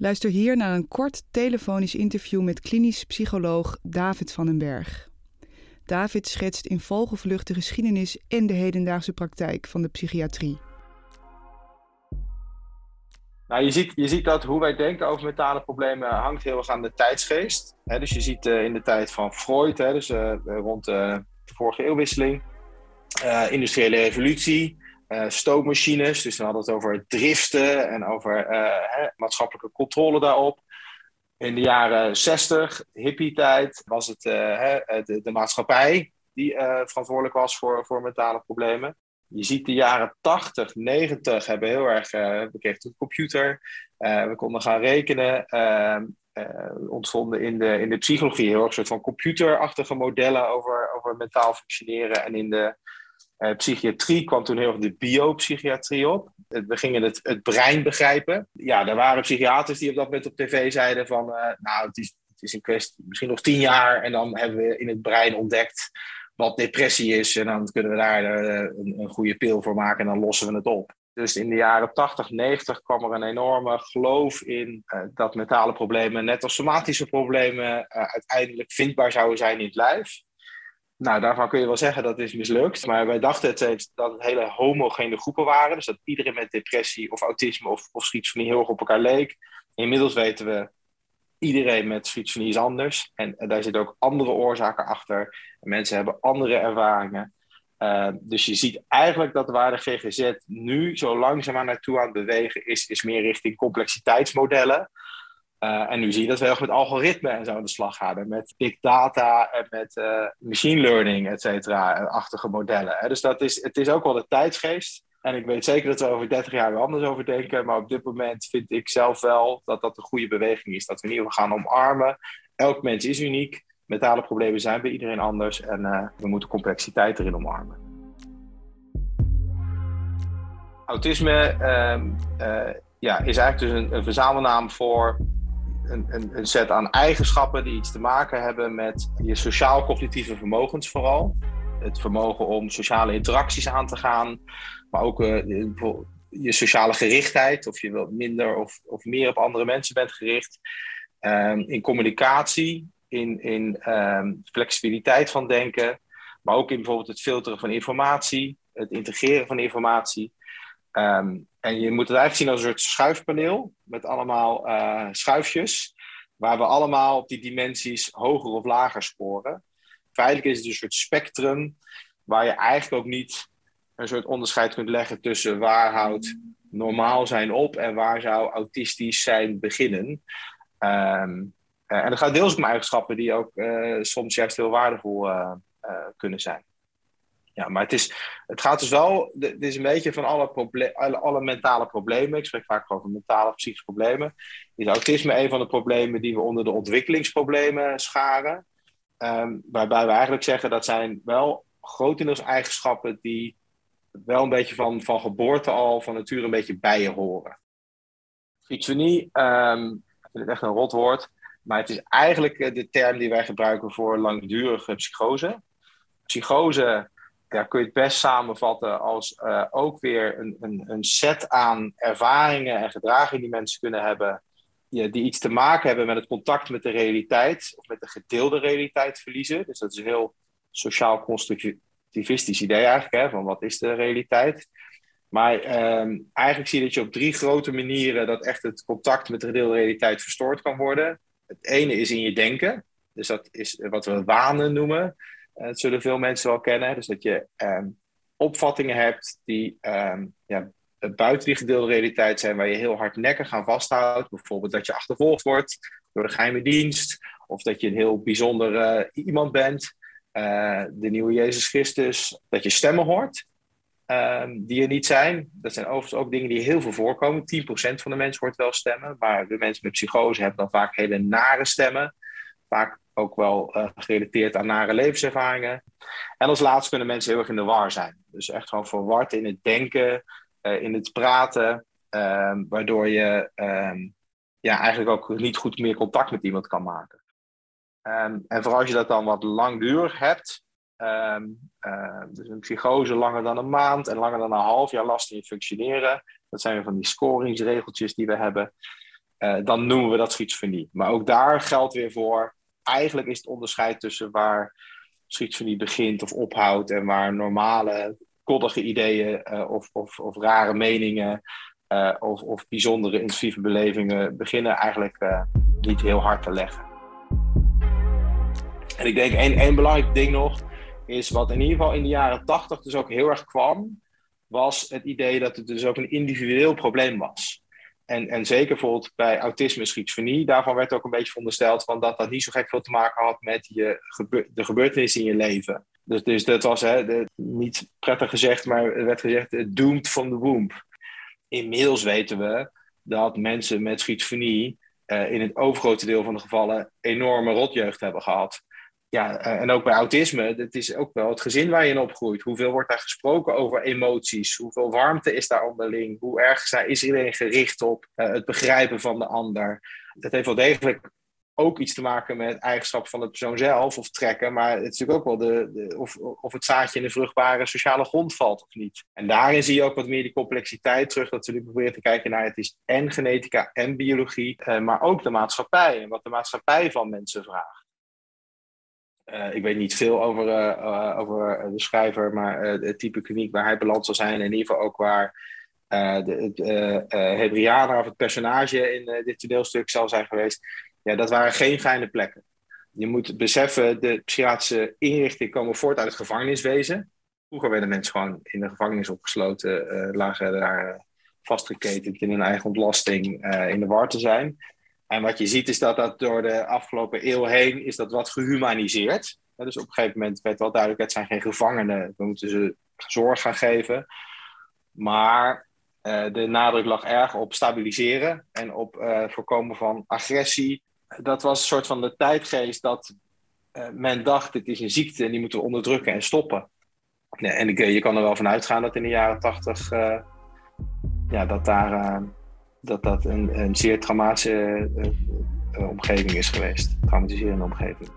Luister hier naar een kort telefonisch interview met klinisch psycholoog David van den Berg. David schetst in vogelvlucht de geschiedenis en de hedendaagse praktijk van de psychiatrie. Nou, je, ziet, je ziet dat hoe wij denken over mentale problemen hangt heel erg aan de tijdsgeest. dus je ziet uh, in de tijd van Freud, dus uh, rond de vorige eeuwwisseling, industriële revolutie, stoommachines. Dus dan hadden we het over driften en over hè, maatschappelijke controle daarop. In de jaren 60, hippie-tijd, was het de, de, maatschappij die verantwoordelijk was voor, voor mentale problemen. Je ziet de jaren 80, 90 hebben heel erg. Uh, we kregen een computer, uh, we konden gaan rekenen. Uh, ontvonden in de, in de psychologie heel erg soort van computerachtige modellen over, over mentaal functioneren. En in de psychiatrie kwam toen heel erg de biopsychiatrie op. We gingen het, het brein begrijpen. Ja, er waren psychiaters die op dat moment op tv zeiden van. nou, het is, het is een kwestie, misschien nog tien jaar. En dan hebben we in het brein ontdekt wat depressie is. En dan kunnen we daar eh, een, een, goede pil voor maken en dan lossen we het op. Dus in de jaren 80, 90 kwam er een enorme geloof in dat mentale problemen, net als somatische problemen, uiteindelijk vindbaar zouden zijn in het lijf. Nou, daarvan kun je wel zeggen dat is mislukt. Maar wij dachten het, dat het hele homogene groepen waren. Dus dat iedereen met depressie of autisme of, of schizofrenie heel erg op elkaar leek. Inmiddels weten we iedereen met schizofrenie is anders. En, daar zitten ook andere oorzaken achter. En mensen hebben andere ervaringen. Uh, dus je ziet eigenlijk dat waar de GGZ nu zo langzaamaan naartoe aan het bewegen is, is meer richting complexiteitsmodellen. Uh, en nu zie je dat we ook met algoritmen en zo aan de slag gaan. Met big data en met uh, machine learning, et cetera, achtige modellen. Dus dat is, het is ook wel de tijdsgeest. En ik weet zeker dat we over 30 jaar weer anders over denken. Maar op dit moment vind ik zelf wel dat dat een goede beweging is. Dat we in ieder geval gaan omarmen. Elk mens is uniek. Mentale problemen zijn bij iedereen anders. En uh, we moeten complexiteit erin omarmen. Autisme uh, ja, is eigenlijk dus een verzamelnaam voor een, set aan eigenschappen die iets te maken hebben met je sociaal-cognitieve vermogens vooral. Het vermogen om sociale interacties aan te gaan, maar ook uh, je sociale gerichtheid, of je wel minder of, of meer op andere mensen bent gericht. Um, in communicatie, in, in um, flexibiliteit van denken, maar ook in bijvoorbeeld het filteren van informatie, het integreren van informatie. Um, en je moet het eigenlijk zien als een soort schuifpaneel met allemaal uh, schuifjes, waar we allemaal op die dimensies hoger of lager scoren. Feitelijk is het een soort spectrum waar je eigenlijk ook niet een soort onderscheid kunt leggen tussen waar houdt normaal zijn op en waar zou autistisch zijn beginnen. Um, uh, en dat gaat deels om eigenschappen die ook uh, soms juist heel waardevol kunnen zijn. Ja, maar het, is, het gaat dus wel, het is een beetje van alle, alle, mentale problemen. Ik spreek vaak over mentale psychische problemen. Is autisme een van de problemen die we onder de ontwikkelingsproblemen scharen. Um, waarbij we eigenlijk zeggen dat zijn wel grotendeels eigenschappen die wel een beetje van, van geboorte al, van nature een beetje bij je horen. Schizofrenie, um, ik vind het echt een rot woord, maar het is eigenlijk eh, de term die wij gebruiken voor langdurige psychose. Psychose ja, kun je het best samenvatten als uh, ook weer een, een, een, set aan ervaringen en gedragingen die mensen kunnen hebben, die, iets te maken hebben met het contact met de realiteit, of met de gedeelde realiteit verliezen. Dus dat is een heel sociaal constructief, relativistisch idee eigenlijk, hè, van wat is de realiteit. Maar um, eigenlijk zie je dat je op drie grote manieren dat echt het contact met de gedeelde realiteit verstoord kan worden. Het ene is in je denken, dus dat is wat we wanen noemen. Uh, dat zullen veel mensen wel kennen. Dus dat je um, opvattingen hebt die um, ja, buiten die gedeelde realiteit zijn, waar je heel hardnekkig aan vasthoudt. Bijvoorbeeld dat je achtervolgd wordt door de geheime dienst, of dat je een heel bijzonder uh, iemand bent. Eh, de nieuwe Jezus Christus, dat je stemmen hoort um, die er niet zijn. Dat zijn overigens ook dingen die heel veel voorkomen. 10% van de mensen hoort wel stemmen, maar de mensen met psychose hebben dan vaak hele nare stemmen. Vaak ook wel uh, gerelateerd aan nare levenservaringen. En als laatste kunnen mensen heel erg in de war zijn. Dus echt gewoon verward in het denken, uh, in het praten, um, waardoor je um, ja, eigenlijk ook niet goed meer contact met iemand kan maken. Um, en vooral als je dat dan wat langdurig hebt, dus een psychose langer dan een maand en langer dan een half jaar last in functioneren. Dat zijn van die scoringsregeltjes die we hebben. dan noemen we dat schizofrenie. Maar ook daar geldt weer voor, eigenlijk is het onderscheid tussen waar schizofrenie begint of ophoudt en waar normale koddige ideeën of, of, of, rare meningen of, of bijzondere intensieve belevingen beginnen eigenlijk niet heel hard te leggen. En ik denk één, één belangrijk ding nog is wat in ieder geval in de jaren tachtig dus ook heel erg kwam, was het idee dat het dus ook een individueel probleem was. En, en zeker bijvoorbeeld bij autisme en schizofrenie, daarvan werd ook een beetje verondersteld van dat dat niet zo gek veel te maken had met je de gebeurtenissen in je leven. Dus, dus dat was hè, niet prettig gezegd, maar er werd gezegd doomed from the womb. Inmiddels weten we dat mensen met schizofrenie uh, in het overgrote deel van de gevallen enorme rotjeugd hebben gehad ja, eh, en ook bij autisme, het is ook wel het gezin waar je in opgroeit. Hoeveel wordt daar gesproken over emoties? Hoeveel warmte is daar onderling? Hoe erg is iedereen gericht op uh, het begrijpen van de ander? Dat heeft wel degelijk ook iets te maken met eigenschappen van de persoon zelf of trekken. Maar het is natuurlijk ook wel de, de, of, of het zaadje in de vruchtbare sociale grond valt of niet. En daarin zie je ook wat meer die complexiteit terug. Dat we nu proberen te kijken naar het is en genetica en biologie. Uh, maar ook de maatschappij en wat de maatschappij van mensen vraagt. Uh, ik weet niet veel over, uh, over de schrijver, maar het type kliniek waar hij beland zal zijn. En in ieder geval ook waar de, de Hebriana of het personage in dit toneelstuk zal zijn geweest. Ja, dat waren geen fijne plekken. Je moet beseffen, de psychiatrische inrichtingen komen voort uit het gevangeniswezen. Vroeger werden mensen gewoon in de gevangenis opgesloten, lagen daar vastgeketend in hun eigen ontlasting in de war te zijn. En wat je ziet is dat dat door de afgelopen eeuw heen is dat wat gehumaniseerd. dus op een gegeven moment werd wel duidelijk, het zijn geen gevangenen. We moeten ze zorg gaan geven. Maar uh, de nadruk lag erg op stabiliseren en op uh, voorkomen van agressie. Dat was een soort van de tijdgeest dat uh, men dacht, het is een ziekte en die moeten we onderdrukken en stoppen. Ja, en ik, je kan er wel van uitgaan dat in de jaren tachtig ja, dat daar dat dat een, een zeer traumatische uh, omgeving is geweest. Traumatiserende omgeving.